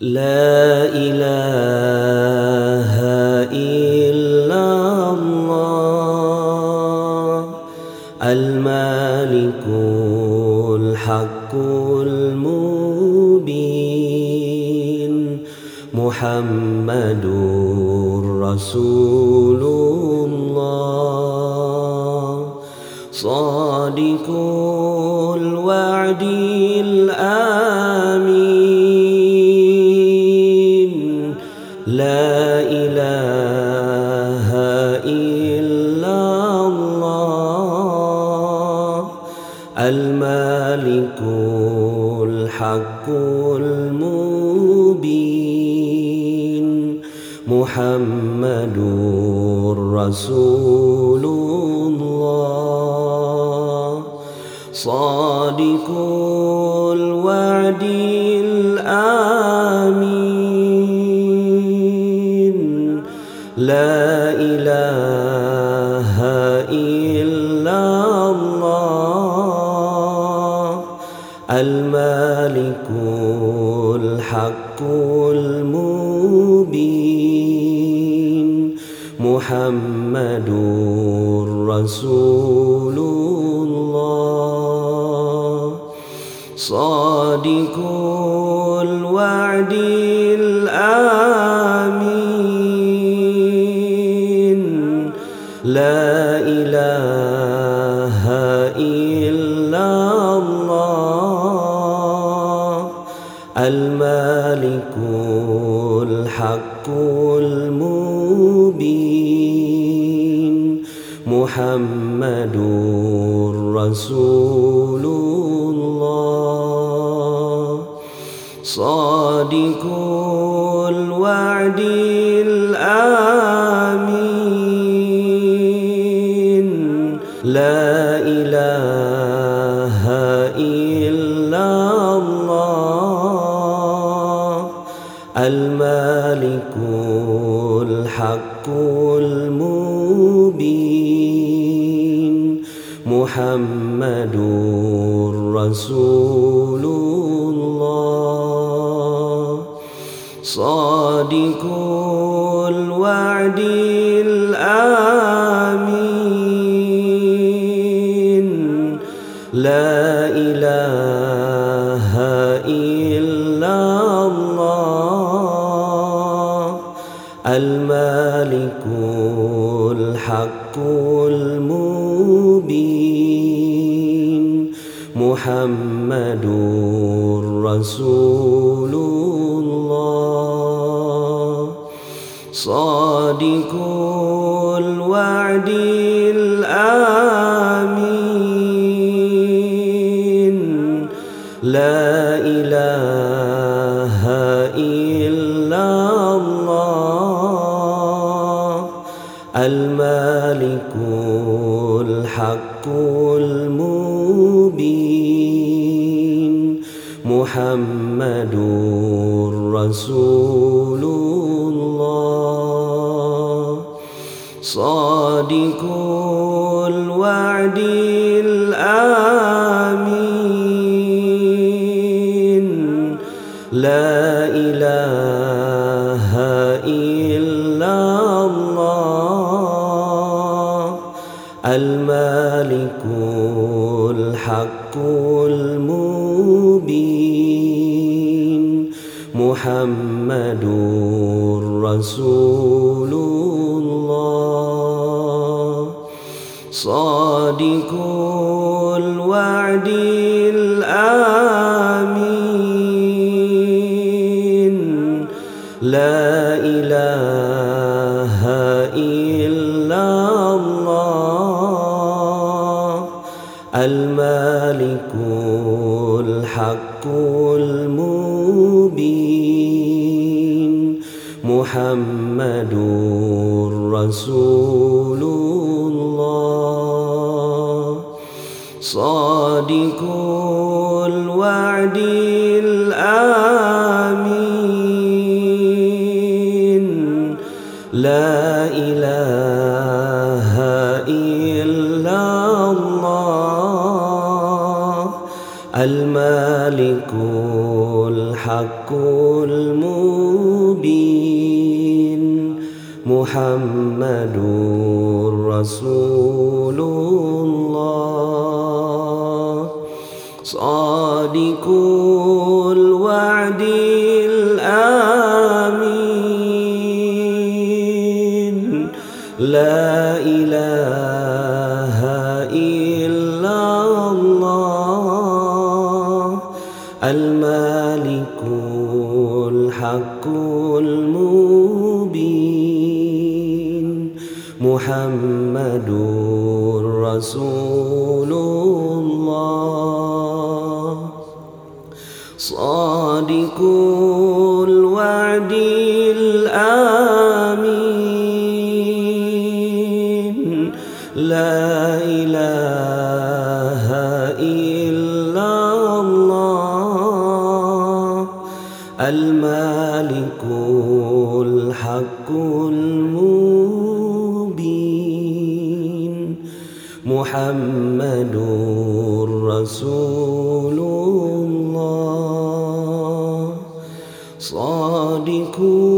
لا إله إلا الله المالك الحق المبين محمد رسول الله صادق الوعد الآمين. المالك الحق المبين محمد رسول الله صادق الوعد الآمين لا إله المالك الحق المبين. محمد رسول الله. صادق الوعد الآمين. لا إله محمد رسول الله صادق الوعد الآمين. لا إله إلا الله. المالك الحق محمد رسول الله صادق الوعد الآمين. لا إله إلا الله. المالك الحق المبين. محمد رسول الله صادق الوعد محمد رسول الله صادق الوعد الآمين. لا إله إلا الله. المالك الحق محمد رسول الله صادق الوعد الآمين. لا إله إلا الله. المالك الحق المبين. محمد رسول الله صادق الوعد الآمين. لا إله إلا الله. المالك الحق المبين محمد رسول الله صادق الوعد الآمين. لا إله إلا الله. المالك الحق المبين محمد رسول الله. صادق الوعد الآمين. لا إله إلا الله. المالك الحق محمد رسول الله. صادقون